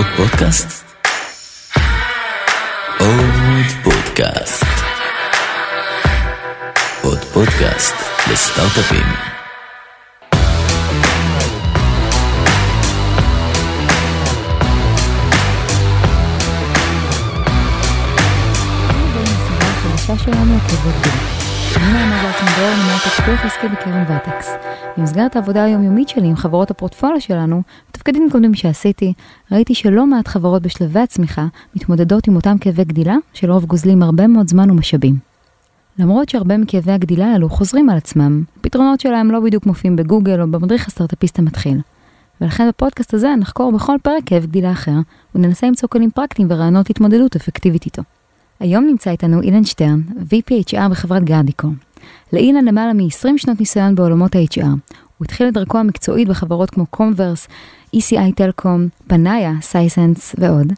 עוד פודקאסט? עוד פודקאסט. עוד פודקאסט לסטארט-אפים. שלנו עקבות גיל. הפיתוח עסקי בקרן ורטקס. במסגרת העבודה היומיומית שלי עם חברות הפורטפוליו שלנו, בתפקידים קודמים שעשיתי, ראיתי שלא מעט חברות בשלבי הצמיחה מתמודדות עם אותם כאבי גדילה, שלרוב גוזלים הרבה מאוד זמן ומשאבים. למרות שהרבה מכאבי הגדילה האלו חוזרים על עצמם, הפתרונות שלהם לא בדיוק מופיעים בגוגל או במדריך הסטארטאפיסט המתחיל. ולכן בפודקאסט הזה נחקור בכל פרק כאב גדילה אחר, וננסה למצוא כלים פרקטיים ורעיונות התמודדות אפקטיבית איתו. היום נמצא איתנו אילן שטרן, VPHR בחברת גרדיקו. לאילן למעלה מ-20 שנות ניסיון בעולמות ה-HR. הוא התחיל את דרכו המקצועית בחברות כמו קומברס, ECI טלקום, פנאיה, סייסנס ועוד.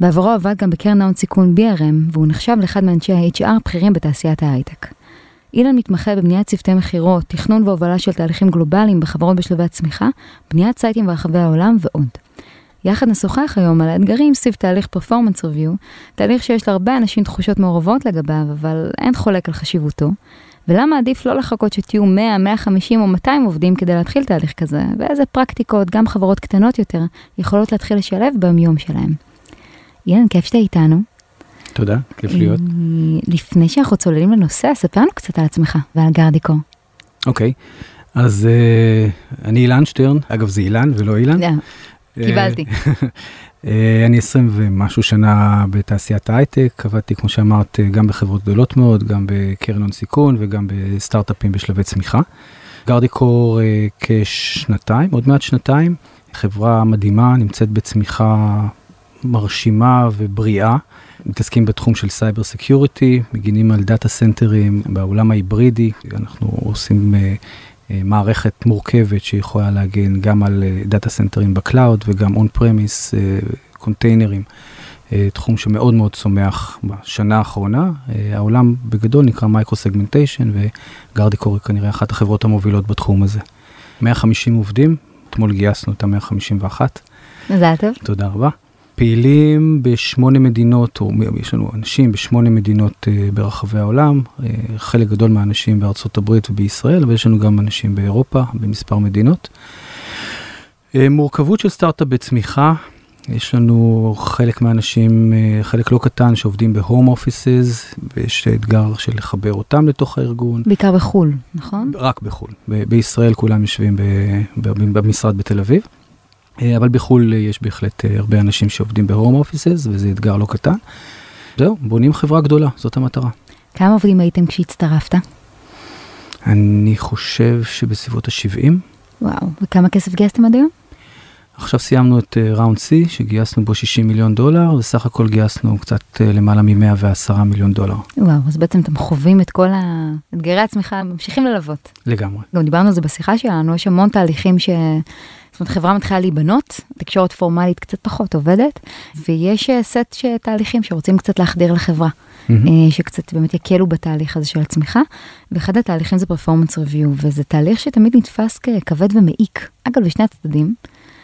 בעברו עבד גם בקרן ההון סיכון BRM, והוא נחשב לאחד מאנשי ה-HR הבכירים בתעשיית ההייטק. אילן מתמחה בבניית צוותי מכירות, תכנון והובלה של תהליכים גלובליים בחברות בשלבי הצמיחה, בניית סייטים ברחבי העולם ועוד. יחד נשוחח היום על האתגרים סביב תהליך performance review, תהליך שיש להרבה אנשים תחושות מעורבות לגביו, אבל אין חולק על חשיבותו, ולמה עדיף לא לחכות שתהיו 100, 150 או 200 עובדים כדי להתחיל תהליך כזה, ואיזה פרקטיקות גם חברות קטנות יותר יכולות להתחיל לשלב ביום שלהם. אילן, כיף שאתה איתנו. תודה, כיף להיות. אה, לפני שאנחנו צוללים לנושא, ספר לנו קצת על עצמך ועל גרדיקו. אוקיי, אז uh, אני אילן שטרן, אגב זה אילן ולא אילן. Yeah. קיבלתי. אה, אני 20 ומשהו שנה בתעשיית ההייטק, עבדתי כמו שאמרת גם בחברות גדולות מאוד, גם בקרן הון סיכון וגם בסטארט-אפים בשלבי צמיחה. Guardicore אה, כשנתיים, עוד מעט שנתיים, חברה מדהימה, נמצאת בצמיחה מרשימה ובריאה. מתעסקים בתחום של cyber security, מגינים על data center ים בעולם ההיברידי, אנחנו עושים אה, מערכת מורכבת שיכולה להגן גם על data center ים ב cloud וגם on-premise, container ים, תחום שמאוד מאוד צומח בשנה האחרונה. אה, העולם בגדול נקרא micro segmentation וגרדיקור כנראה אחת החברות המובילות בתחום הזה. 150 עובדים, אתמול גייסנו את ה-151. מזל טוב. תודה רבה. פעילים בשמונה מדינות, או יש לנו אנשים בשמונה מדינות uh, ברחבי העולם, uh, חלק גדול מהאנשים בארצות הברית ובישראל, ויש לנו גם אנשים באירופה, במספר מדינות. Uh, מורכבות של סטארט-אפ בצמיחה, יש לנו חלק מהאנשים, חלק לא קטן שעובדים בהום אופיסס, ויש אתגר של לחבר אותם לתוך הארגון. בעיקר בחו"ל, נכון? רק בחו"ל. ב- בישראל כולם יושבים ב- במשרד בתל אביב. אה, אבל בחו"ל יש בהחלט אה, הרבה אנשים שעובדים בהום אופיסס וזה אתגר לא קטן. זהו, בונים חברה גדולה, זאת המטרה. כמה עובדים הייתם כשהצטרפת? אני חושב שבסביבות ה-70. וואו, וכמה כסף גייסתם עד היום? עכשיו סיימנו את ראונד uh, C שגייסנו בו 60 מיליון דולר וסך הכל גייסנו קצת uh, למעלה מ-110 מיליון דולר. וואו, אז בעצם אתם חווים את כל האתגרי הצמיחה, ממשיכים ללוות. לגמרי. גם דיברנו על זה בשיחה שלנו, יש המון תהליכים ש... זאת אומרת, חברה מתחילה להיבנות, תקשורת פורמלית קצת פחות עובדת, ויש אה, סט של תהליכים שרוצים קצת להחדיר לחברה, mm-hmm. שקצת באמת יקלו בתהליך הזה של הצמיחה, ואחד התהליכים זה פרפורמנס ריוויו, וזה תהליך שתמיד נתפס ככבד ומעיק, אגב, בשני הצדדים.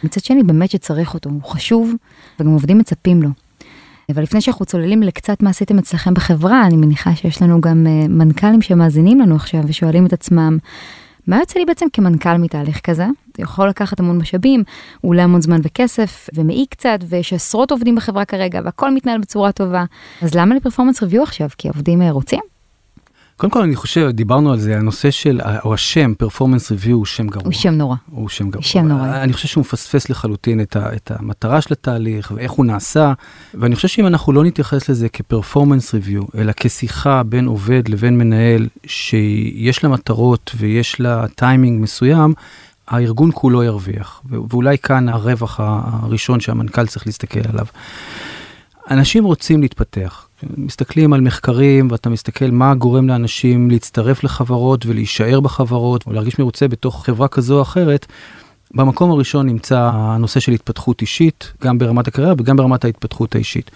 מצד שני, באמת שצריך אותו, הוא חשוב, וגם עובדים מצפים לו. אבל לפני שאנחנו צוללים לקצת מה עשיתם אצלכם בחברה, אני מניחה שיש לנו גם אה, מנכ"לים שמאזינים לנו עכשיו ושואלים את עצמם, מה יוצא לי בעצם כמנכ"ל מתהליך כזה? זה יכול לקחת המון משאבים, עולה המון זמן וכסף, ומעיק קצת, ויש עשרות עובדים בחברה כרגע, והכל מתנהל בצורה טובה. אז למה לי פרפורמנס ריוויו עכשיו? כי העובדים אה, רוצים? קודם כל אני חושב, דיברנו על זה, הנושא של, או השם, פרפורמנס ריוויו הוא שם גרוע. הוא שם נורא. הוא שם גרוע. שם נורא. אני חושב שהוא מפספס לחלוטין את, ה, את המטרה של התהליך ואיך הוא נעשה, ואני חושב שאם אנחנו לא נתייחס לזה כפרפורמנס ריוויו, אלא כשיחה בין עובד לבין מנהל, שיש לה מטרות ויש לה טיימינג מסוים, הארגון כולו ירוויח, ואולי כאן הרווח הראשון שהמנכ"ל צריך להסתכל עליו. אנשים רוצים להתפתח. מסתכלים על מחקרים ואתה מסתכל מה גורם לאנשים להצטרף לחברות ולהישאר בחברות או להרגיש מרוצה בתוך חברה כזו או אחרת. במקום הראשון נמצא הנושא של התפתחות אישית, גם ברמת הקריירה וגם ברמת ההתפתחות האישית.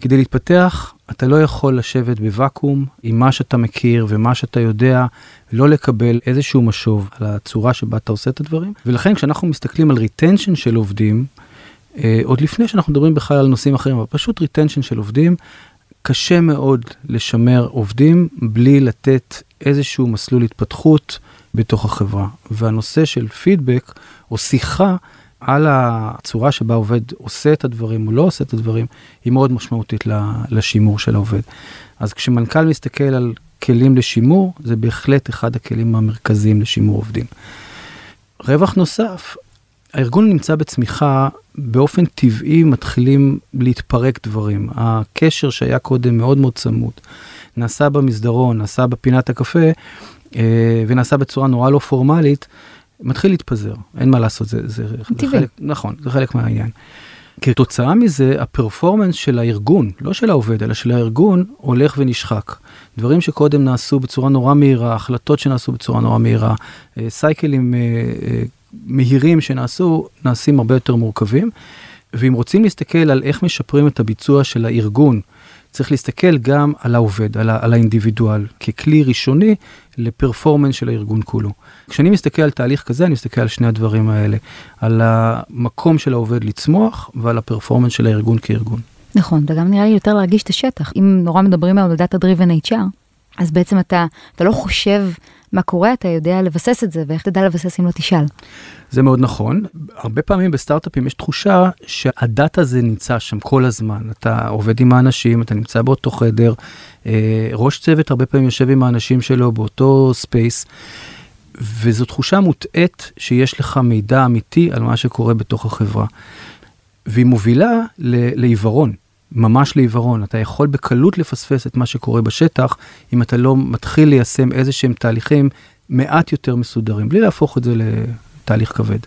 כדי להתפתח, אתה לא יכול לשבת בוואקום עם מה שאתה מכיר ומה שאתה יודע, לא לקבל איזשהו משוב על הצורה שבה אתה עושה את הדברים. ולכן כשאנחנו מסתכלים על retention של עובדים, אה, עוד לפני שאנחנו מדברים בכלל על נושאים אחרים, אבל פשוט retention של עובדים. קשה מאוד לשמר עובדים בלי לתת איזשהו מסלול התפתחות בתוך החברה. והנושא של פידבק או שיחה על הצורה שבה עובד עושה את הדברים או לא עושה את הדברים, היא מאוד משמעותית לשימור של העובד. אז כשמנכ"ל מסתכל על כלים לשימור, זה בהחלט אחד הכלים המרכזיים לשימור עובדים. רווח נוסף, הארגון נמצא בצמיחה, באופן טבעי מתחילים להתפרק דברים. הקשר שהיה קודם מאוד מאוד צמוד, נעשה במסדרון, נעשה בפינת הקפה, אה, ונעשה בצורה נורא לא פורמלית, מתחיל להתפזר, אין מה לעשות, זה, זה. זה חלק, נכון, זה חלק מהעניין. כתוצאה מזה, הפרפורמנס של הארגון, לא של העובד, אלא של הארגון, הולך ונשחק. דברים שקודם נעשו בצורה נורא מהירה, החלטות שנעשו בצורה נורא מהירה, אה, סייקלים אה, מהירים שנעשו, נעשים הרבה יותר מורכבים. ואם רוצים להסתכל על איך משפרים את הביצוע של הארגון, צריך להסתכל גם על העובד, על, ה- על האינדיבידואל, ככלי ראשוני לפרפורמנס של הארגון כולו. כשאני מסתכל על תהליך כזה, אני מסתכל על שני הדברים האלה, על המקום של העובד לצמוח ועל ה performance של הארגון כארגון. נכון, וגם נראה לי יותר להרגיש את השטח. אם נורא מדברים על data driven HR, אז בעצם אתה, אתה לא חושב מה קורה, אתה יודע לבסס את זה, ואיך תדע לבסס אם לא תשאל. זה מאוד נכון. הרבה פעמים בסטארט-אפים יש תחושה שהדאטה הזה נמצא שם כל הזמן. אתה עובד עם האנשים, אתה נמצא באותו חדר, אה, ראש צוות הרבה פעמים יושב עם האנשים שלו באותו space, וזו תחושה מוטעית שיש לך מידע אמיתי על מה שקורה בתוך החברה. והיא מובילה לעיוורון, ממש לעיוורון. אתה יכול בקלות לפספס את מה שקורה בשטח, אם אתה לא מתחיל ליישם איזה שהם תהליכים מעט יותר מסודרים, בלי להפוך את זה לתהליך כבד.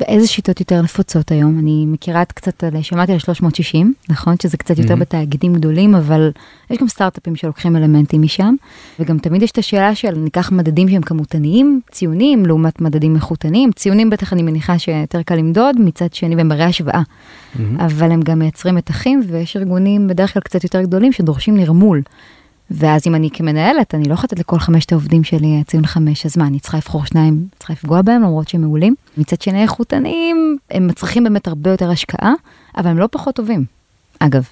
ואיזה שיטות יותר נפוצות היום? אני מכירה את קצת, שמעתי על 360, נכון? שזה קצת יותר מהמם. בתאגידים גדולים, אבל יש גם סטארט-אפים שלוקחים אלמנטים משם, וגם תמיד יש את השאלה של ניקח מדדים שהם כמותניים, ציונים, לעומת מדדים איכותניים. ציונים בטח אני מניחה שיותר קל למדוד, מצד שני ברי השוואה. אבל הם גם מייצרים מתחים, ויש ארגונים בדרך כלל קצת יותר גדולים שדורשים נרמול. ואז אם אני כמנהלת, אני לא יכולה לתת לכל חמשת העובדים שלי ציון חמש, אז מה, אני צריכה לבחור שניים, צריכה לפגוע בהם למרות שהם מעולים. מצד שני, איכותניים, הם מצריכים באמת הרבה יותר השקעה, אבל הם לא פחות טובים. אגב,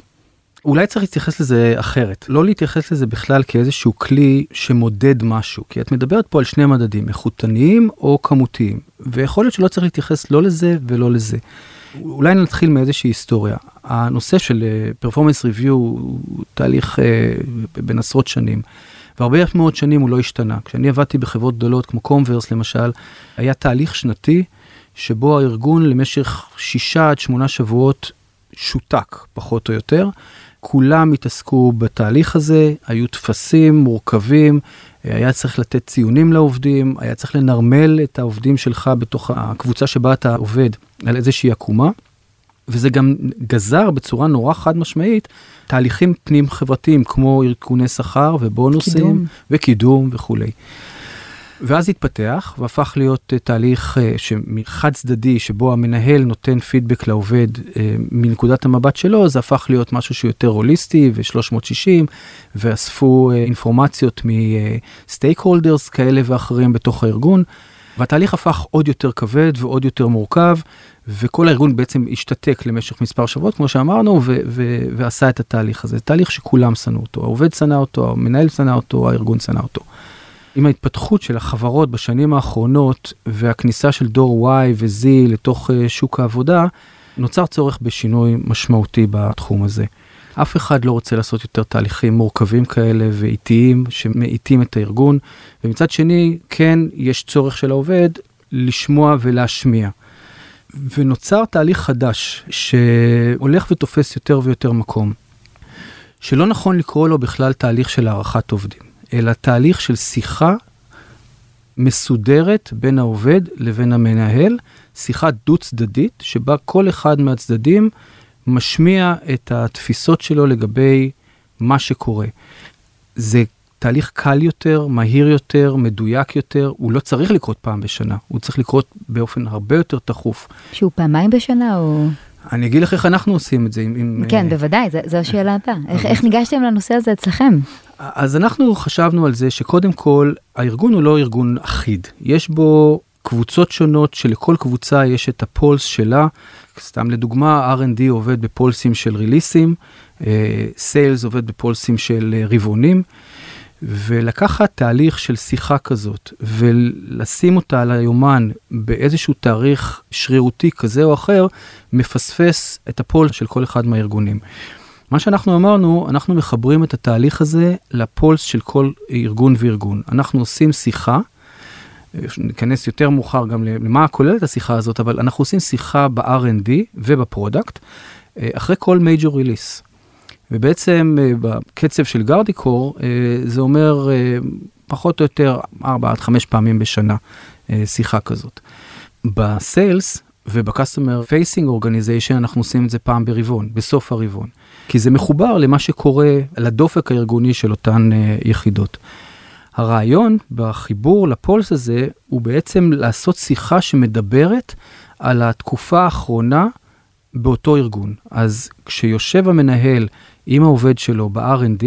אולי צריך להתייחס לזה אחרת, לא להתייחס לזה בכלל כאיזשהו כלי שמודד משהו, כי את מדברת פה על שני מדדים, איכותניים או כמותיים, ויכול להיות שלא צריך להתייחס לא לזה ולא לזה. אולי נתחיל מאיזושהי היסטוריה. הנושא של פרפורמנס ריוויו הוא תהליך uh, בין עשרות שנים, והרבה מאוד שנים הוא לא השתנה. כשאני עבדתי בחברות גדולות כמו קומברס למשל, היה תהליך שנתי שבו הארגון למשך שישה עד שמונה שבועות שותק, פחות או יותר. כולם התעסקו בתהליך הזה, היו טפסים מורכבים, היה צריך לתת ציונים לעובדים, היה צריך לנרמל את העובדים שלך בתוך הקבוצה שבה אתה עובד על איזושהי עקומה, וזה גם גזר בצורה נורא חד משמעית תהליכים פנים חברתיים כמו ארגוני שכר ובונוסים קידום. וקידום וכולי. ואז התפתח והפך להיות uh, תהליך uh, חד צדדי שבו המנהל נותן פידבק לעובד uh, מנקודת המבט שלו, זה הפך להיות משהו שהוא יותר הוליסטי ו-360 ואספו אינפורמציות מסטייק הולדרס כאלה ואחרים בתוך הארגון. והתהליך הפך עוד יותר כבד ועוד יותר מורכב, וכל הארגון בעצם השתתק למשך מספר שבועות, כמו שאמרנו, ו- ו- ועשה את התהליך הזה. תהליך שכולם שנאו אותו, העובד שנא אותו, המנהל שנא אותו, הארגון שנא אותו. עם ההתפתחות של החברות בשנים האחרונות והכניסה של דור Y ו-Z לתוך uh, שוק העבודה, נוצר צורך בשינוי משמעותי בתחום הזה. אף אחד לא רוצה לעשות יותר תהליכים מורכבים כאלה ואיטיים שמאיטים את הארגון, ומצד שני, כן יש צורך של העובד לשמוע ולהשמיע. ונוצר תהליך חדש שהולך ותופס יותר ויותר מקום, שלא נכון לקרוא לו בכלל תהליך של הערכת עובדים. אלא תהליך של שיחה מסודרת בין העובד לבין המנהל, שיחה דו-צדדית, שבה כל אחד מהצדדים משמיע את התפיסות שלו לגבי מה שקורה. זה תהליך קל יותר, מהיר יותר, מדויק יותר, הוא לא צריך לקרות פעם בשנה, הוא צריך לקרות באופן הרבה יותר תכוף. שהוא פעמיים בשנה או... אני אגיד לך איך אנחנו עושים את זה. עם, עם, כן, אה, בוודאי, זו- זו השאלה הבאה. איך- איך ניגשתם לנושא הזה אצלכם? אז אנחנו חשבנו על זה שקודם כל, הארגון הוא לא ארגון אחיד. יש בו קבוצות שונות שלכל קבוצה יש את הפולס שלה. סתם לדוגמה, R&D עובד בפולסים של ריליסים, סיילס עובד בפולסים של רבעונים. ולקחת תהליך של שיחה כזאת ולשים אותה על היומן באיזשהו תאריך שרירותי כזה או אחר, מפספס את ה pulse של כל אחד מהארגונים. מה שאנחנו אמרנו, אנחנו מחברים את התהליך הזה ל pulse של כל ארגון וארגון. אנחנו עושים שיחה, ניכנס יותר מאוחר גם למה כוללת השיחה הזאת, אבל אנחנו עושים שיחה ב-R&D וב product, אה, אחרי כל major release. ובעצם אה, בקצב של גרדיקור אה, זה אומר אה, פחות או יותר 4 עד 5 פעמים בשנה שיחה כזאת. ב sales וב customer facing organization אנחנו עושים את זה פעם ברבעון, בסוף הרבעון. כי זה מחובר למה שקורה, לדופק הארגוני של אותן יחידות. הרעיון בחיבור ל pulse הזה הוא בעצם לעשות שיחה שמדברת על התקופה האחרונה באותו ארגון. אז כשיושב המנהל עם העובד שלו ב-R&D,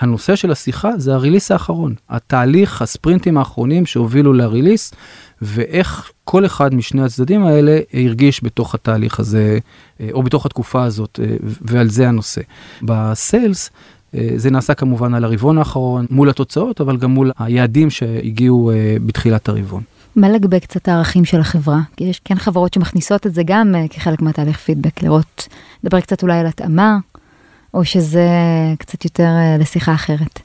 הנושא של השיחה זה ה release האחרון, התהליך, הספרינטים האחרונים שהובילו ל release, ואיך כל אחד משני הצדדים האלה הרגיש בתוך התהליך הזה, אה, או בתוך התקופה הזאת, אה, ועל זה הנושא. בסיילס, אה, זה נעשה כמובן על הרבעון האחרון, מול התוצאות, אבל גם מול היעדים שהגיעו בתחילת הרבעון. מה לגבי קצת הערכים של החברה? כי יש כן חברות שמכניסות את זה גם כחלק מהתהליך פידבק, לראות, לדבר קצת אולי על התאמה, או שזה קצת יותר אה, לשיחה אחרת?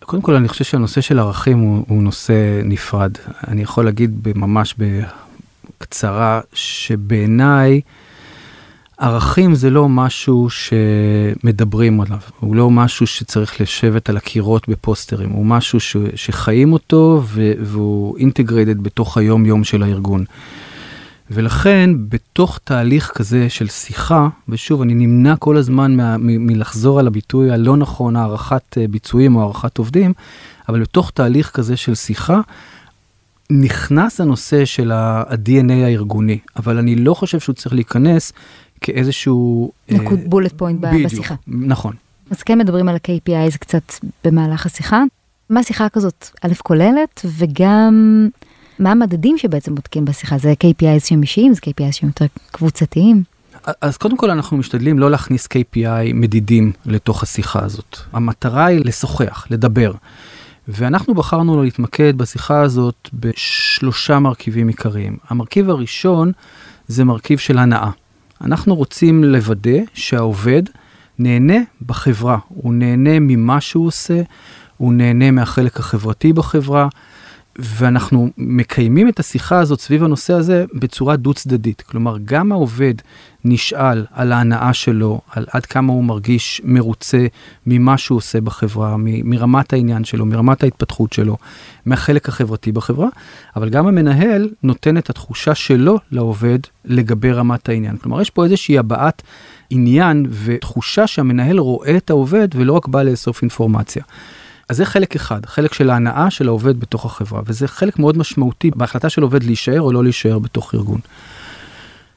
קודם כל, אני חושב שהנושא של ערכים הוא, הוא נושא נפרד. אני יכול להגיד ממש בקצרה, שבעיניי, ערכים זה לא משהו שמדברים עליו, הוא לא משהו שצריך לשבת על הקירות בפוסטרים, הוא משהו ש, שחיים אותו והוא אינטגריידד בתוך היום-יום של הארגון. ולכן בתוך תהליך כזה של שיחה, ושוב, אני נמנע כל הזמן מה, מ, מלחזור על הביטוי הלא נכון, הערכת אה, ביצועים או הערכת עובדים, אבל בתוך תהליך כזה של שיחה, נכנס הנושא של ה-DNA הארגוני, אבל אני לא חושב שהוא צריך להיכנס כאיזשהו... נקוד אה, בולט פוינט בשיחה. נכון. אז כן מדברים על ה-KPI קצת במהלך השיחה. מה שיחה כזאת, א', כוללת, וגם מה המדדים שבעצם בודקים בשיחה? זה KPIs שהם אישיים? זה KPIs שהם יותר קבוצתיים? אז קודם כל אנחנו משתדלים לא להכניס KPI מדידים לתוך השיחה הזאת. המטרה היא לשוחח, לדבר. ואנחנו בחרנו להתמקד בשיחה הזאת בשלושה מרכיבים עיקריים. המרכיב הראשון זה מרכיב של הנאה. אנחנו רוצים לוודא שהעובד נהנה בחברה, הוא נהנה ממה שהוא עושה, הוא נהנה מהחלק החברתי בחברה, ואנחנו מקיימים את השיחה הזאת סביב הנושא הזה בצורה דו צדדית. כלומר, גם העובד נשאל על ההנאה שלו, על עד כמה הוא מרגיש מרוצה ממה שהוא עושה בחברה, מ- מרמת העניין שלו, מרמת ההתפתחות שלו, מהחלק החברתי בחברה, אבל גם המנהל נותן את התחושה שלו לעובד לגבי רמת העניין. כלומר, יש פה איזושהי הבעת עניין ותחושה שהמנהל רואה את העובד ולא רק בא לאסוף אינפורמציה. אז זה חלק אחד, חלק של ההנאה של העובד בתוך החברה, וזה חלק מאוד משמעותי בהחלטה של עובד להישאר או לא להישאר בתוך ארגון.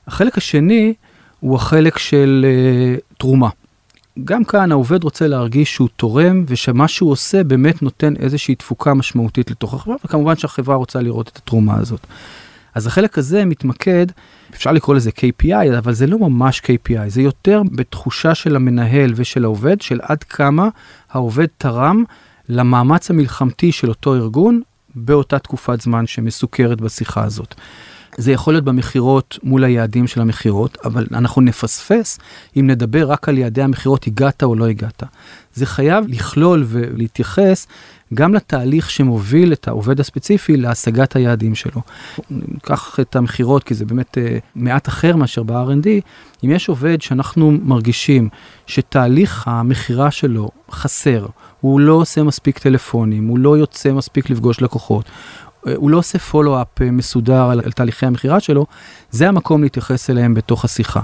החלק השני הוא החלק של uh, תרומה. גם כאן העובד רוצה להרגיש שהוא תורם ושמה שהוא עושה באמת נותן איזושהי תפוקה משמעותית לתוך החברה, וכמובן שהחברה רוצה לראות את התרומה הזאת. אז החלק הזה מתמקד, אפשר לקרוא לזה KPI, אבל זה לא ממש KPI, זה יותר בתחושה של המנהל ושל העובד, של עד כמה העובד תרם למאמץ המלחמתי של אותו ארגון באותה תקופת זמן שמסוכרת בשיחה הזאת. זה יכול להיות במכירות מול היעדים של המכירות, אבל אנחנו נפספס אם נדבר רק על יעדי המכירות, הגעת או לא הגעת. זה חייב לכלול ולהתייחס גם לתהליך שמוביל את העובד הספציפי להשגת היעדים שלו. ניקח את המכירות, כי זה באמת uh, מעט אחר מאשר ב-R&D. אם יש עובד שאנחנו מרגישים שתהליך המכירה שלו חסר, הוא לא עושה מספיק טלפונים, הוא לא יוצא מספיק לפגוש לקוחות, הוא לא עושה פולו-אפ אה, מסודר על תהליכי המכירה שלו, זה המקום להתייחס אליהם בתוך השיחה.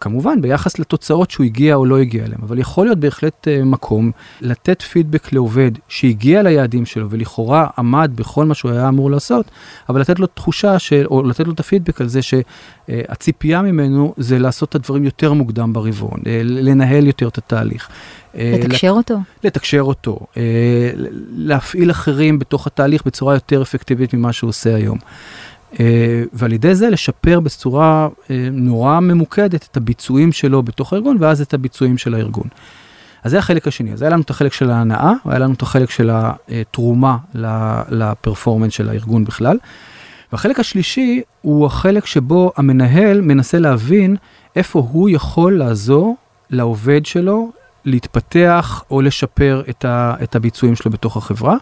כמובן ביחס לתוצאות שהוא הגיע או לא הגיע אליהם, אבל יכול להיות בהחלט uh, מקום לתת פידבק לעובד שהגיע ליעדים שלו ולכאורה עמד בכל מה שהוא היה אמור לעשות, אבל לתת לו תחושה של, או לתת לו את הפידבק על זה שהציפייה uh, ממנו זה לעשות את הדברים יותר מוקדם ברבעון, uh, לנהל יותר את התהליך. לתקשר לת... אותו. לתקשר אותו, להפעיל אחרים בתוך התהליך בצורה יותר אפקטיבית ממה שהוא עושה היום. אה, ועל ידי זה לשפר בצורה אה, נורא ממוקדת את הביצועים שלו בתוך הארגון, ואז את הביצועים של הארגון. אז זה החלק השני, אז היה לנו את החלק של ההנאה, והיה לנו את החלק של התרומה לפרפורמנס של הארגון בכלל. והחלק השלישי הוא החלק שבו המנהל מנסה להבין איפה הוא יכול לעזור לעובד שלו להתפתח או לשפר את, ה, את הביצועים שלו בתוך החברה,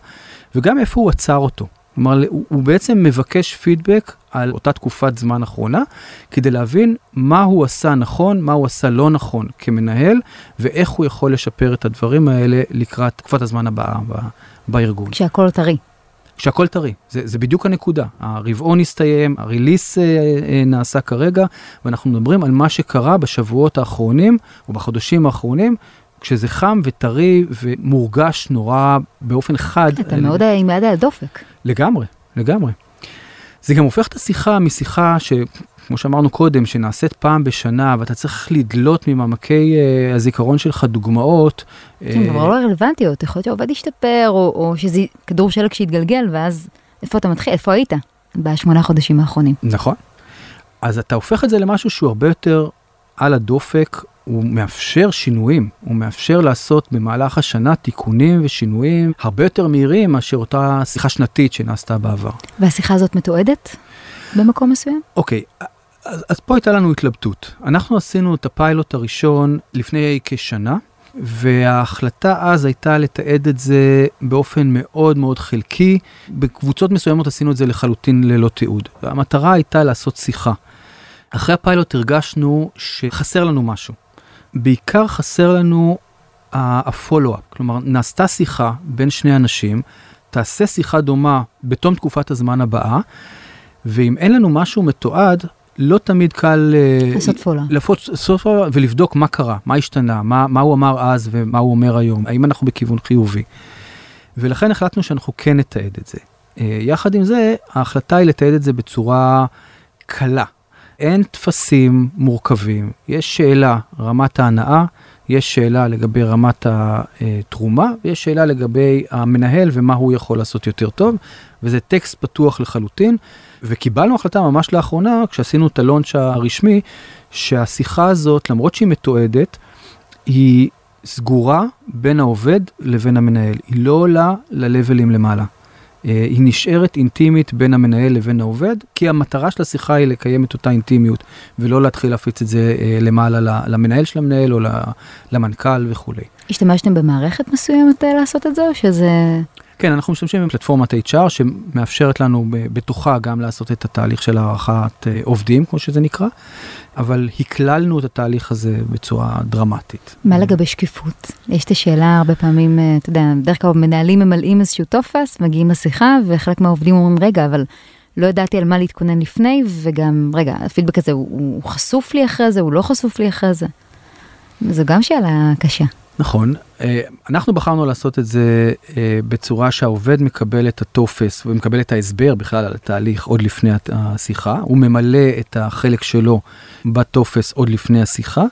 וגם איפה הוא עצר אותו. כלומר, הוא, הוא בעצם מבקש פידבק על אותה תקופת זמן אחרונה, כדי להבין מה הוא עשה נכון, מה הוא עשה לא נכון כמנהל, ואיך הוא יכול לשפר את הדברים האלה לקראת תקופת הזמן הבאה בארגון. כשהכול טרי. כשהכול טרי, זה, זה בדיוק הנקודה. הרבעון הסתיים, הריליס אה, אה, נעשה כרגע, ואנחנו מדברים על מה שקרה בשבועות האחרונים, או בחודשים האחרונים, כשזה חם וטרי ומורגש נורא באופן חד. אתה מאוד עם יד על הדופק. לגמרי, לגמרי. זה גם הופך את השיחה משיחה שכמו שאמרנו קודם, שנעשית פעם בשנה ואתה צריך לדלות ממעמקי uh, הזיכרון שלך דוגמאות. כן, uh, כבר לא רלוונטיות, יכול להיות שהעובד ישתפר, או, או שזה כדור שלג שיתגלגל, ואז איפה אתה מתחיל, איפה היית בשמונה חודשים האחרונים. נכון. אז אתה הופך את זה למשהו שהוא הרבה יותר על הדופק, הוא מאפשר שינויים, הוא מאפשר לעשות במהלך השנה תיקונים ושינויים הרבה יותר מהירים מאשר אותה שיחה שנתית שנעשתה בעבר. והשיחה הזאת מתועדת במקום מסוים? אוקיי, אז, אז פה הייתה לנו התלבטות. אנחנו עשינו את הפיילוט הראשון לפני כשנה, וההחלטה אז הייתה לתעד את זה באופן מאוד מאוד חלקי. בקבוצות מסוימות עשינו את זה לחלוטין ללא תיעוד. והמטרה הייתה לעשות שיחה. אחרי הפיילוט הרגשנו שחסר לנו משהו. בעיקר חסר לנו הפולו-אפ, כלומר נעשתה שיחה בין שני אנשים, תעשה שיחה דומה בתום תקופת הזמן הבאה, ואם אין לנו משהו מתועד, לא תמיד קל אה, לעשות פולו-אפ ולבדוק מה קרה, מה השתנה, מה, מה הוא אמר אז ומה הוא אומר היום, האם אנחנו בכיוון חיובי. ולכן החלטנו שאנחנו כן נתעד את זה. אה, יחד עם זה, ההחלטה היא לתעד את זה בצורה קלה. אין טפסים מורכבים, יש שאלה, רמת ההנאה, יש שאלה לגבי רמת התרומה, ויש שאלה לגבי המנהל ומה הוא יכול לעשות יותר טוב, וזה טקסט פתוח לחלוטין. וקיבלנו החלטה ממש לאחרונה, כשעשינו את הלונץ' הרשמי, שהשיחה הזאת, למרות שהיא מתועדת, היא סגורה בין העובד לבין המנהל, היא לא עולה ללבלים למעלה. אה, היא נשארת אינטימית בין המנהל לבין העובד, כי המטרה של השיחה היא לקיים את אותה אינטימיות, ולא להתחיל להפיץ את זה אה, למעלה למנהל של המנהל או למנכ"ל וכולי. השתמשתם במערכת מסוימת אה, לעשות את זה, או שזה... כן, אנחנו משתמשים בפלטפורמת HR שמאפשרת לנו בתוכה גם לעשות את התהליך של הערכת עובדים, כמו שזה נקרא, אבל הקללנו את התהליך הזה בצורה דרמטית. מה לגבי שקיפות? יש את השאלה הרבה פעמים, אה, אתה יודע, בדרך כלל מנהלים ממלאים איזשהו טופס, מגיעים לשיחה, וחלק מהעובדים אומרים, רגע, אבל לא ידעתי על מה להתכונן לפני, וגם, רגע, הפידבק הזה, הוא, הוא חשוף לי אחרי זה, הוא לא חשוף לי אחרי זה. זו גם שאלה קשה. נכון, אה, אנחנו בחרנו לעשות את זה אה, בצורה שהעובד מקבל את הטופס ומקבל את ההסבר בכלל על התהליך עוד לפני השיחה, הוא ממלא את החלק שלו בטופס עוד לפני השיחה.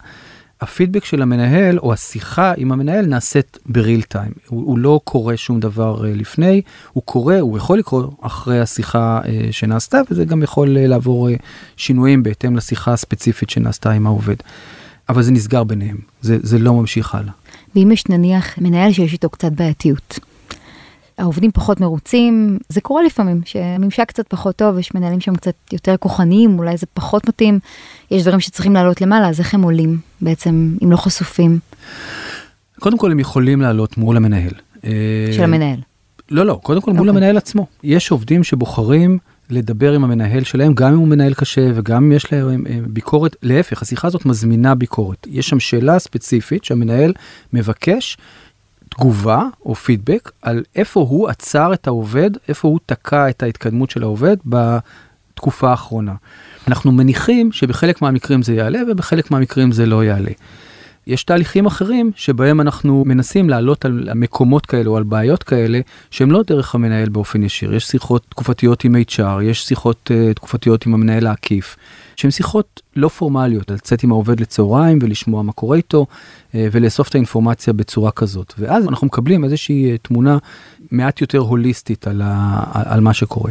הפידבק של המנהל או השיחה עם המנהל נעשית בריל טיים, הוא, הוא לא קורא שום דבר אה, לפני, הוא קורא, הוא יכול לקרוא אחרי השיחה שנעשתה וזה גם יכול לעבור שינויים בהתאם לשיחה הספציפית שנעשתה עם העובד. אבל זה נסגר ביניהם, זה, זה לא ממשיך הלאה. ואם יש נניח מנהל שיש איתו קצת בעייתיות, העובדים פחות מרוצים, זה קורה לפעמים, שהממשק קצת פחות טוב, יש מנהלים שם קצת יותר כוחניים, אולי זה פחות מתאים, יש דברים שצריכים לעלות למעלה, אז איך הם עולים בעצם, אם לא חשופים? קודם כל הם יכולים לעלות מול המנהל. של המנהל. לא, לא, קודם כל מול okay. אוקיי. המנהל עצמו. יש עובדים שבוחרים לדבר עם המנהל שלהם, גם אם הוא מנהל קשה וגם אם יש להם אה, ביקורת, להפך, השיחה הזאת מזמינה ביקורת. יש שם שאלה ספציפית שהמנהל מבקש תגובה או פידבק על איפה הוא עצר את העובד, איפה הוא תקע את ההתקדמות של העובד בתקופה האחרונה. אנחנו מניחים שבחלק מהמקרים זה יעלה ובחלק מהמקרים זה לא יעלה. יש תהליכים אחרים שבהם אנחנו מנסים לעלות על מקומות כאלה או על בעיות כאלה שהם לא דרך המנהל באופן ישיר. יש שיחות תקופתיות עם HR, יש שיחות uh, תקופתיות עם המנהל העקיף, שהן שיחות לא פורמליות, לצאת עם העובד לצהריים ולשמוע מה קורה איתו uh, ולאסוף את האינפורמציה בצורה כזאת. ואז אנחנו מקבלים איזושהי uh, תמונה מעט יותר הוליסטית על, ה, על מה שקורה.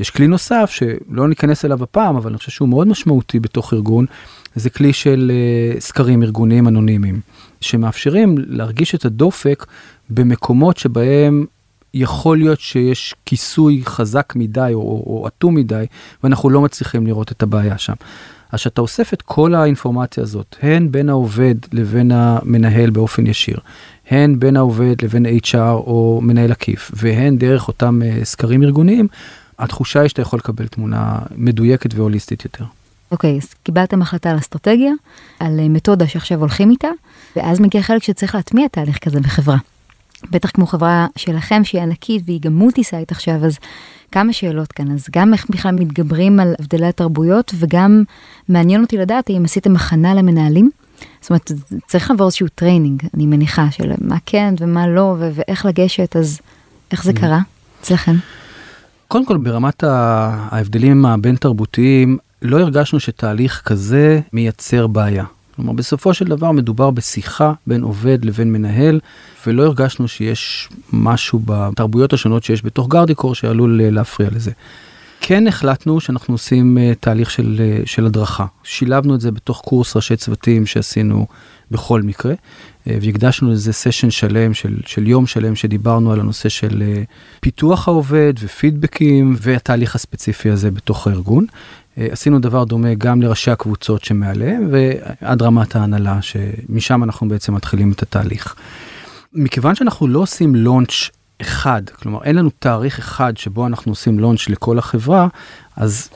יש כלי נוסף שלא ניכנס אליו הפעם, אבל אני חושב שהוא מאוד משמעותי בתוך ארגון, זה כלי של uh, סקרים ארגוניים אנונימיים, שמאפשרים להרגיש את הדופק במקומות שבהם יכול להיות שיש כיסוי חזק מדי או אטום מדי, ואנחנו לא מצליחים לראות את הבעיה שם. אז כשאתה אוסף את כל האינפורמציה הזאת, הן בין העובד לבין המנהל באופן ישיר, הן בין העובד לבין HR או מנהל עקיף, והן דרך אותם uh, סקרים ארגוניים, התחושה היא שאתה יכול לקבל תמונה מדויקת והוליסטית יותר. אוקיי, okay, אז קיבלתם החלטה על אסטרטגיה, על אה, מתודה שעכשיו הולכים איתה, ואז מגיע חלק שצריך להטמיע תהליך כזה בחברה. בטח כמו חברה שלכם שהיא ענקית והיא גם multi-site עכשיו, אז כמה שאלות כאן. אז גם איך בכלל מתגברים על הבדלי התרבויות, וגם מעניין אותי לדעת אם עשיתם הכנה למנהלים. זאת אומרת, צריך לעבור איזשהו training, אני מניחה, של מה כן ומה לא, ו- ואיך לגשת, אז איך זה mm. קרה אצלכם? קודם כל, ברמת ההבדלים הבין תרבותיים, לא הרגשנו שתהליך כזה מייצר בעיה. כלומר, בסופו של דבר מדובר בשיחה בין עובד לבין מנהל, ולא הרגשנו שיש משהו בתרבויות השונות שיש בתוך גרדיקור שעלול אה, להפריע לזה. כן החלטנו שאנחנו עושים uh, תהליך של, uh, של הדרכה. שילבנו את זה בתוך קורס ראשי צוותים שעשינו בכל מקרה, והקדשנו לזה סשן שלם של, של יום שלם שדיברנו על הנושא של פיתוח העובד ופידבקים והתהליך הספציפי הזה בתוך הארגון. Uh, עשינו דבר דומה גם לראשי הקבוצות שמעליהם ועד רמת ההנהלה, שמשם אנחנו בעצם מתחילים את התהליך. מכיוון שאנחנו לא עושים לונץ' אחד, כלומר אין לנו תאריך אחד שבו אנחנו עושים לונץ' לכל החברה, אז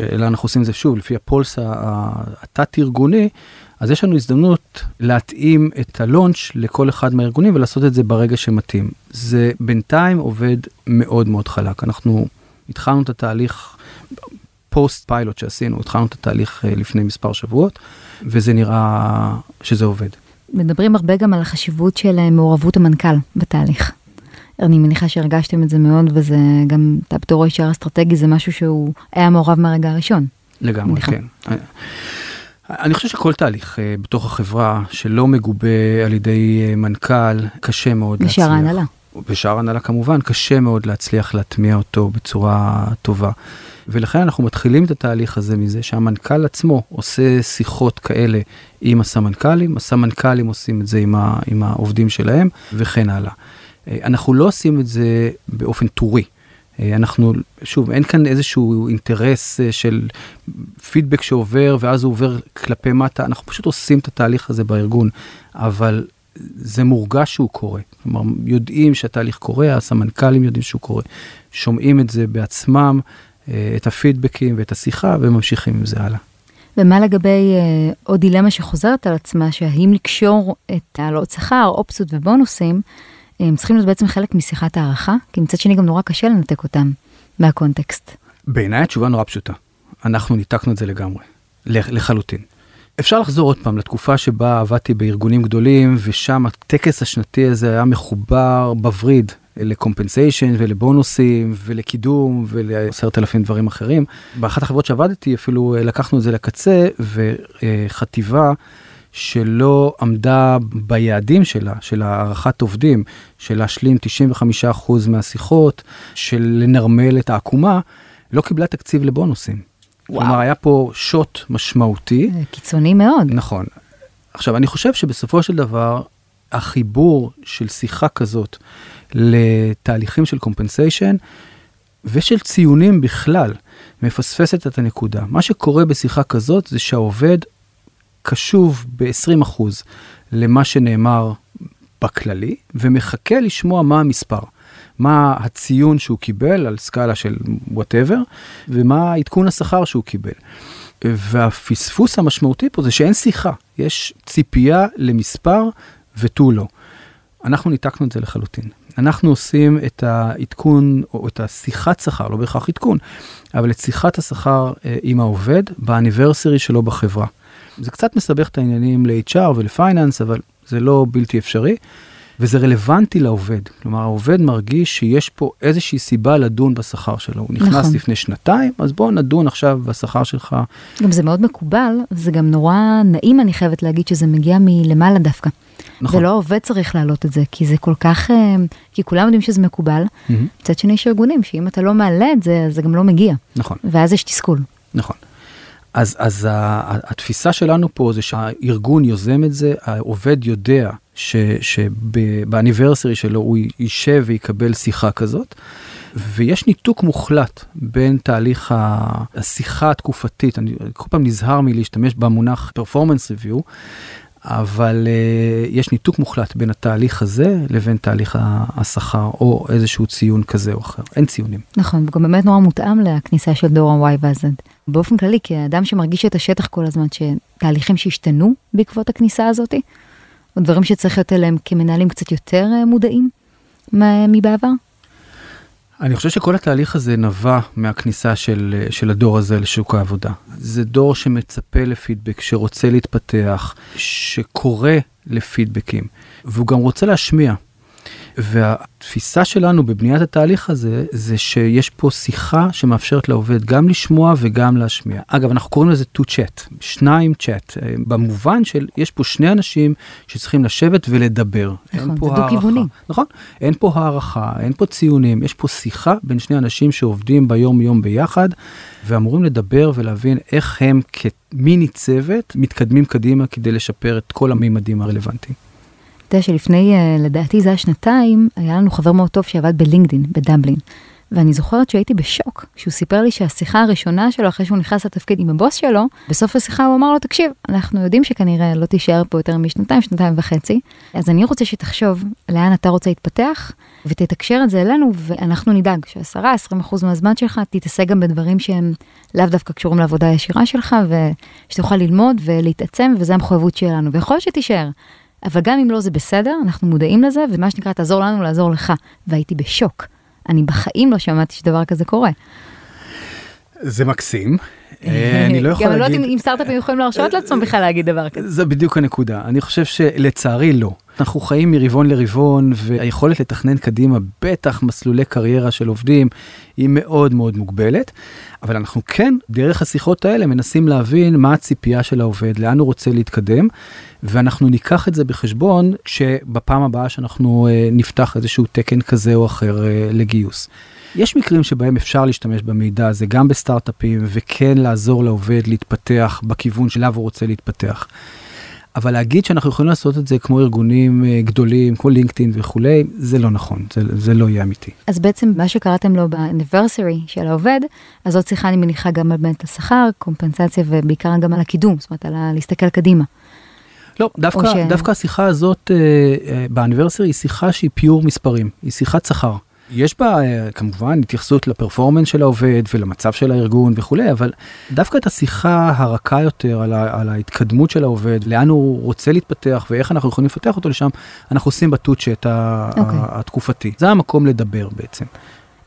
אלא אנחנו עושים זה שוב לפי הפולס התת-ארגוני, אז יש לנו הזדמנות להתאים את הלונץ' לכל אחד מהארגונים ולעשות את זה ברגע שמתאים. זה בינתיים עובד מאוד מאוד חלק. אנחנו התחלנו את התהליך, פוסט פיילוט שעשינו, התחלנו את התהליך אה, לפני מספר שבועות, וזה נראה שזה עובד. מדברים הרבה גם על החשיבות של אה, מעורבות המנכ"ל בתהליך. אני מניחה שהרגשתם את זה מאוד, וזה גם, אתה בתור HR אסטרטגי, זה משהו שהוא היה מעורב מהרגע הראשון. לגמרי, מניחה. כן. אני חושב שכל תהליך uh, בתוך החברה שלא מגובה על ידי uh, מנכ"ל, קשה מאוד להצליח. בשאר ההנהלה. בשאר ההנהלה כמובן, קשה מאוד להצליח להטמיע אותו בצורה טובה. ולכן אנחנו מתחילים את התהליך הזה מזה שהמנכ"ל עצמו עושה שיחות כאלה עם הסמנכ"לים, הסמנכ"לים עושים את זה עם, ה, עם העובדים שלהם וכן הלאה. אה, אנחנו לא עושים את זה באופן טורי. אה, אנחנו, שוב, אין כאן איזשהו אינטרס אה, של פידבק שעובר ואז הוא עובר כלפי מטה, אנחנו פשוט עושים את התהליך הזה בארגון, אבל זה מורגש שהוא קורה. כלומר, יודעים שהתהליך קורה, הסמנכ"לים יודעים שהוא קורה, שומעים את זה בעצמם, את הפידבקים ואת השיחה וממשיכים עם זה הלאה. ומה לגבי אה, עוד דילמה שחוזרת על עצמה, שהאם לקשור את העלות שכר, אופציות ובונוסים, הם צריכים להיות בעצם חלק משיחת הערכה, כי מצד שני גם נורא קשה לנתק אותם מהקונטקסט. בעיניי התשובה נורא פשוטה. אנחנו ניתקנו את זה לגמרי, לחלוטין. אפשר לחזור עוד פעם לתקופה שבה עבדתי בארגונים גדולים, ושם הטקס השנתי הזה היה מחובר בווריד לקומפנסיישן ולבונוסים ולקידום ולעשרת אלפים דברים אחרים. באחת החברות שעבדתי אפילו לקחנו את זה לקצה, וחטיבה שלא עמדה ביעדים שלה, של הערכת עובדים, של להשלים 95% מהשיחות, של לנרמל את העקומה, לא קיבלה תקציב לבונוסים. וואו. כלומר, היה פה שוט משמעותי. קיצוני מאוד. נכון. עכשיו, אני חושב שבסופו של דבר, החיבור של שיחה כזאת לתהליכים של קומפנסיישן ושל ציונים בכלל, מפספסת את הנקודה. מה שקורה בשיחה כזאת זה שהעובד קשוב ב-20% למה שנאמר בכללי, ומחכה לשמוע מה המספר. מה הציון שהוא קיבל על סקאלה של וואטאבר, ומה עדכון השכר שהוא קיבל. והפספוס המשמעותי פה זה שאין שיחה, יש ציפייה למספר ותו לא. אנחנו ניתקנו את זה לחלוטין. אנחנו עושים את העדכון או את השיחת שכר, לא בהכרח עדכון, אבל את שיחת השכר אה, עם העובד באניברסרי שלו בחברה. זה קצת מסבך את העניינים ל-HR ולפייננס, אבל זה לא בלתי אפשרי. וזה רלוונטי לעובד. כלומר, העובד מרגיש שיש פה איזושהי סיבה לדון בשכר שלו. הוא נכנס נכון. לפני שנתיים, אז בוא נדון עכשיו בשכר שלך. גם זה מאוד מקובל, זה גם נורא נעים, אני חייבת להגיד, שזה מגיע מלמעלה דווקא. נכון. ולא העובד צריך להעלות את זה, כי זה כל כך, אה, כי כולם יודעים שזה מקובל. מצד שני יש ארגונים, שאם אתה לא מעלה את זה, אז זה גם לא מגיע. נכון. ואז יש תסכול. נכון. אז, אז ה- ה- התפיסה שלנו פה זה שהארגון יוזם את זה, העובד יודע שבאניברסרי שלו הוא יישב ויקבל שיחה כזאת, ויש ניתוק מוחלט בין תהליך השיחה התקופתית, אני כל פעם נזהר מלהשתמש במונח performance review, אבל uh, יש ניתוק מוחלט בין התהליך הזה לבין תהליך השכר או איזשהו ציון כזה או אחר, אין ציונים. נכון, וגם באמת נורא מותאם לכניסה של דור ה-Y וה-Z. באופן כללי, כאדם שמרגיש את השטח כל הזמן, שתהליכים שהשתנו בעקבות הכניסה הזאתי, או דברים שצריך להיות אליהם כמנהלים קצת יותר אה, מודעים מבעבר. אני חושב שכל התהליך הזה נבע מהכניסה של, של הדור הזה לשוק העבודה. זה דור שמצפה לפידבק, שרוצה להתפתח, שקורא לפידבקים, והוא גם רוצה להשמיע. והתפיסה שלנו בבניית התהליך הזה, זה שיש פה שיחה שמאפשרת לעובד גם לשמוע וגם להשמיע. אגב, אנחנו קוראים לזה to chat, שניים chat, אה, במובן של יש פה שני אנשים שצריכים לשבת ולדבר. נכון, זה דו-כיווני. נכון, אין פה הערכה, אין פה ציונים, יש פה שיחה בין שני אנשים שעובדים ביום-יום ביחד, ואמורים לדבר ולהבין איך הם כמיני צוות מתקדמים קדימה כדי לשפר את כל המימדים הרלוונטיים. אתה יודע שלפני, אה, לדעתי זה היה שנתיים, היה לנו חבר מאוד טוב שעבד בלינקדין, בדבלין. ואני זוכרת שהייתי בשוק, כשהוא סיפר לי שהשיחה הראשונה שלו, אחרי שהוא נכנס לתפקיד עם הבוס שלו, בסוף השיחה הוא אמר לו, תקשיב, אנחנו יודעים שכנראה לא תישאר פה יותר משנתיים, שנתיים וחצי, אז אני רוצה שתחשוב לאן אתה רוצה להתפתח, ותתקשר את זה אלינו, ואנחנו נדאג ש-10-20% מהזמן שלך תתעסק גם בדברים שהם לאו דווקא קשורים לעבודה הישירה שלך, ושתוכל ללמוד ולהתעצם, וזו המחויבות שלנו, ויכול להיות שתישאר. אבל גם אם לא זה בסדר, אנחנו מודעים לזה, ומה שנקרא, תעזור לנו לעזור לך. והייתי בשוק. אני בחיים לא שמעתי שדבר כזה קורה. זה מקסים. אה, אני לא יכול גם אני לא להגיד... יודעת אם- אם סטארט-אפים יכולים להרשות לעצמם בכלל להגיד דבר כזה. זה בדיוק הנקודה. אני חושב שלצערי לא. אנחנו חיים מרבעון לרבעון, והיכולת לתכנן קדימה, בטח מסלולי קריירה של עובדים, היא מאוד מאוד מוגבלת. אבל אנחנו כן, דרך השיחות האלה, מנסים להבין מה הציפייה של העובד, לאן הוא רוצה להתקדם, ואנחנו ניקח את זה בחשבון כשבפעם הבאה שאנחנו אה, נפתח איזשהו תקן כזה או אחר אה, לגיוס. יש מקרים שבהם אפשר להשתמש במידע הזה גם בסטארט-אפים וכן לעזור לעובד להתפתח בכיוון שלו הוא רוצה להתפתח. אבל להגיד שאנחנו יכולים לעשות את זה כמו ארגונים אה, גדולים, כמו לינקדאין וכולי, זה לא נכון, זה, זה לא יהיה אמיתי. אז בעצם מה שקראתם לו באניברסרי של העובד, אז זאת שיחה אני מניחה גם על באמת השכר, קומפנסציה ובעיקר גם על הקידום, זאת אומרת על ה- להסתכל קדימה. לא, דווקא, ש- דווקא השיחה הזאת אה, אה, באניברסרי היא שיחה שהיא פיור מספרים, היא שיחת שכר. יש בה אה, כמובן התייחסות לפרפורמנס של העובד ולמצב של הארגון וכולי, אבל דווקא את השיחה הרכה יותר על, ה, על ההתקדמות של העובד, לאן הוא רוצה להתפתח ואיך אנחנו יכולים לפתח אותו לשם, אנחנו עושים בטוצ'ט ה- אוקיי. התקופתי. זה המקום לדבר בעצם.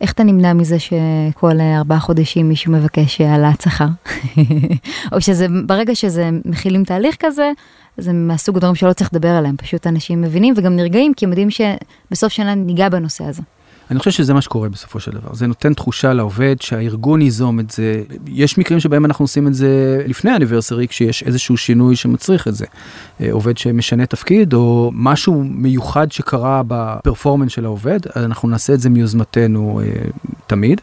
איך אתה נמנע מזה שכל ארבעה חודשים מישהו מבקש אה, העלאת שכר? או שזה, ברגע שזה מכילים תהליך כזה, זה מהסוג הדברים שלא צריך לדבר עליהם, פשוט אנשים מבינים וגם נרגעים, כי הם יודעים שבסוף שנה ניגע בנושא הזה. אני חושב שזה מה שקורה בסופו של דבר. זה נותן תחושה לעובד שהארגון ייזום את זה. יש מקרים שבהם אנחנו עושים את זה לפני האניברסרי, כשיש איזשהו שינוי שמצריך את זה. אה, עובד שמשנה תפקיד, או משהו מיוחד שקרה בפרפורמנס של העובד, אנחנו נעשה את זה מיוזמתנו אה, תמיד.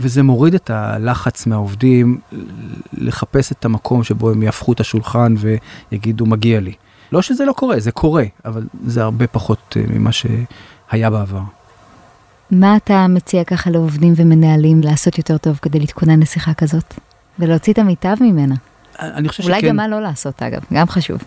וזה מוריד את הלחץ מהעובדים לחפש את המקום שבו הם יהפכו את השולחן ויגידו מגיע לי. לא שזה לא קורה, זה קורה, אבל זה הרבה פחות אה, ממה שהיה בעבר. מה אתה מציע ככה לעובדים ומנהלים לעשות יותר טוב כדי להתכונן לשיחה כזאת? ולהוציא את המיטב ממנה. אני חושב אולי שכן, גם מה לא לעשות אגב, גם חשוב.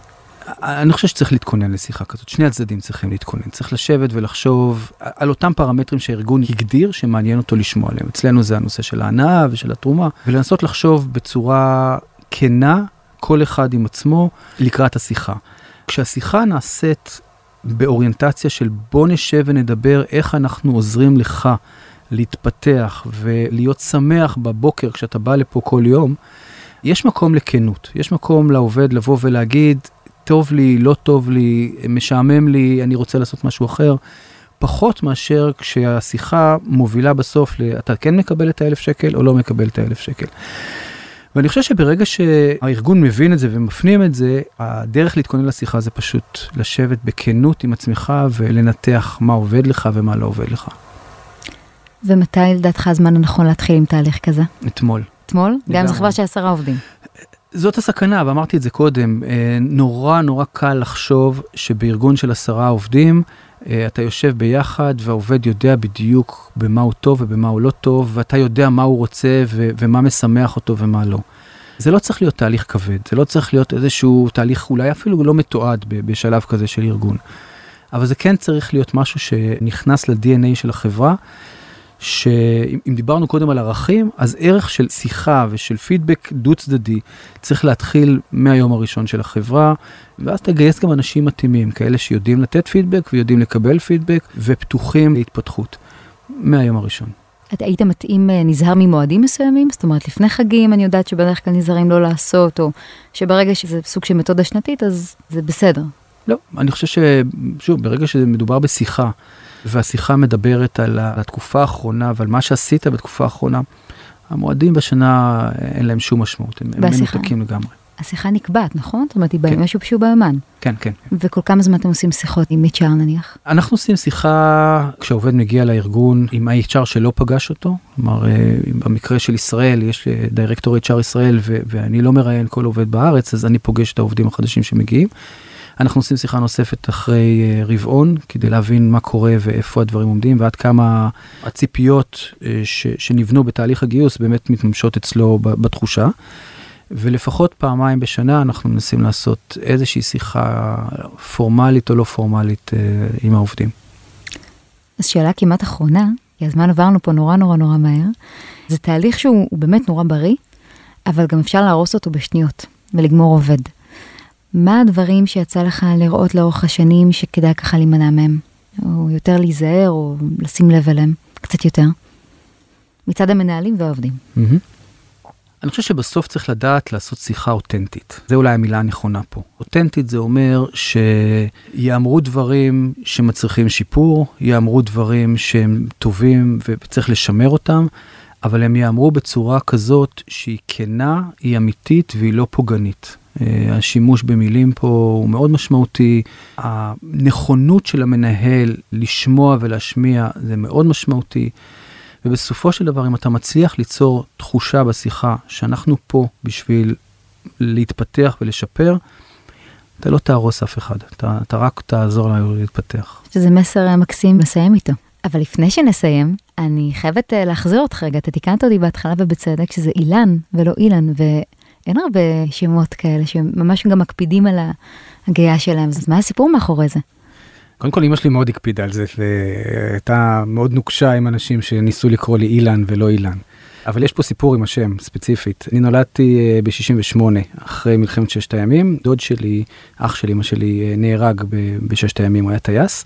אני חושב שצריך להתכונן לשיחה כזאת, שני הצדדים צריכים להתכונן, צריך לשבת ולחשוב על אותם פרמטרים שהארגון הגדיר שמעניין אותו לשמוע עליהם. אצלנו זה הנושא של ההנאה ושל התרומה, ולנסות לחשוב בצורה כנה, כל אחד עם עצמו, לקראת השיחה. כשהשיחה נעשית באוריינטציה של בוא נשב ונדבר איך אנחנו עוזרים לך להתפתח ולהיות שמח בבוקר כשאתה בא לפה כל יום, יש מקום לכנות, יש מקום לעובד לבוא ולהגיד, טוב לי, לא טוב לי, משעמם לי, אני רוצה לעשות משהו אחר. פחות מאשר כשהשיחה מובילה בסוף, ל- אתה כן מקבל את האלף שקל או לא מקבל את האלף שקל. ואני חושב שברגע שהארגון מבין את זה ומפנים את זה, הדרך להתכונן לשיחה זה פשוט לשבת בכנות עם עצמך ולנתח מה עובד לך ומה לא עובד לך. ומתי לדעתך הזמן הנכון להתחיל עם תהליך כזה? אתמול. אתמול? גם אם. זו חברה של עשרה עובדים. זאת הסכנה, ואמרתי את זה קודם, אה, נורא נורא קל לחשוב שבארגון של עשרה עובדים, אתה יושב ביחד והעובד יודע בדיוק במה הוא טוב ובמה הוא לא טוב, ואתה יודע מה הוא רוצה ו- ומה משמח אותו ומה לא. זה לא צריך להיות תהליך כבד, זה לא צריך להיות איזשהו תהליך אולי אפילו לא מתועד בשלב כזה של ארגון. אבל זה כן צריך להיות משהו שנכנס ל-DNA של החברה, שאם אם דיברנו קודם על ערכים, אז ערך של שיחה ושל פידבק דו צדדי צריך להתחיל מהיום הראשון של החברה, ואז תגייס גם אנשים מתאימים, כאלה שיודעים לתת פידבק ויודעים לקבל פידבק ופתוחים להתפתחות, מהיום הראשון. את היית מתאים, אה, נזהר ממועדים מסוימים? זאת אומרת, לפני חגים אני יודעת שבדרך כלל נזהרים לא לעשות, או שברגע שזה סוג של מתודה שנתית, אז זה בסדר. לא, אני חושב ששוב, ברגע שמדובר בשיחה, והשיחה מדברת על התקופה האחרונה ועל מה שעשית בתקופה האחרונה, המועדים בשנה אין להם שום משמעות, הם, הם? מנותקים לגמרי. השיחה נקבעת, נכון? זאת אומרת, היא כן. משהו שהוא ביומן. כן, כן. וכל כמה זמן אתם עושים שיחות עם HR נניח? אנחנו עושים שיחה כשהעובד מגיע לארגון עם ה-HR שלא פגש אותו, כלומר אה, במקרה של ישראל יש אה, דירקטור HR ישראל ואני לא מראיין כל עובד בארץ אז אני פוגש את העובדים החדשים שמגיעים. אנחנו עושים שיחה נוספת אחרי אה, רבעון כדי להבין מה קורה ואיפה הדברים עומדים ועד כמה הציפיות אה, ש- שנבנו בתהליך הגיוס באמת מתממשות אצלו ב- בתחושה. ולפחות פעמיים בשנה אנחנו מנסים לעשות איזושהי שיחה פורמלית או לא פורמלית אה, עם העובדים. אז שאלה כמעט אחרונה, כי הזמן עברנו פה נורא נורא נורא מהר. זה תהליך שהוא הוא באמת נורא בריא, אבל גם אפשר להרוס אותו בשניות ולגמור עובד. מה הדברים שיצא לך לראות לאורך השנים שכדאי ככה להימנע מהם? או יותר להיזהר, או לשים לב אליהם קצת יותר? מצד המנהלים והעובדים. מהמם. אני חושב שבסוף צריך לדעת לעשות שיחה אותנטית. זה אולי המילה הנכונה פה. אותנטית זה אומר שיאמרו דברים שמצריכים שיפור, יאמרו דברים שהם טובים וצריך לשמר אותם, אבל הם יאמרו בצורה כזאת שהיא כנה, היא אמיתית והיא לא פוגענית. אה, השימוש במילים פה הוא מאוד משמעותי, הנכונות של המנהל לשמוע ולהשמיע זה מאוד משמעותי. ובסופו של דבר, אם אתה מצליח ליצור תחושה בשיחה שאנחנו פה בשביל להתפתח ולשפר, אתה לא תהרוס אף אחד, אתה, אתה רק תעזור לנו להתפתח. שזה מסר מקסים לסיים איתו. אבל לפני שנסיים, אני חייבת אה, להחזיר אותך רגע, אתה תיקנת אותי בהתחלה ובצדק, שזה אילן ולא אילן, ואין הרבה שמות כאלה שממש גם מקפידים על ההגייה שלהם, אז מה הסיפור מאחורי זה? קודם כל אמא שלי מאוד הקפידה על זה והייתה מאוד נוקשה עם אנשים שניסו לקרוא לי אילן ולא אילן. אבל יש פה סיפור עם השם ספציפית. אני נולדתי ב-68 אחרי מלחמת ששת הימים, דוד שלי, אח של אמא שלי אה, נהרג בששת הימים, הוא היה טייס.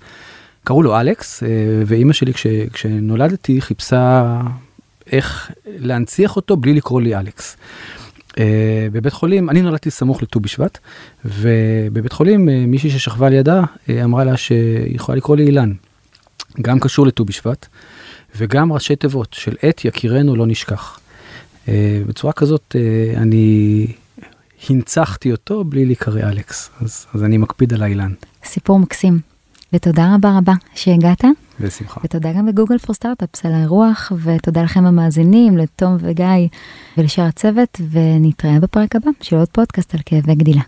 קראו לו אלכס, אה, ואימא שלי כש, כשנולדתי חיפשה איך להנציח אותו בלי לקרוא לי אלכס. Uh, בבית חולים, אני נולדתי סמוך לט"ו בשבט, ובבית חולים uh, מישהי ששכבה לידה uh, אמרה לה שהיא יכולה לקרוא לי אילן. גם קשור לט"ו בשבט, וגם ראשי תיבות של עת יקירנו לא נשכח. בצורה כזאת אני הנצחתי אותו בלי להיקרא אלכס, אז, אז אני מקפיד על האילן. סיפור מקסים. ותודה רבה רבה שהגעת, בשמחה. ותודה גם לגוגל פור סטארט-אפס על האירוח, ותודה לכם המאזינים, לתום וגיא ולשאר הצוות, ונתראה בפרק הבא של עוד פודקאסט על כאבי גדילה.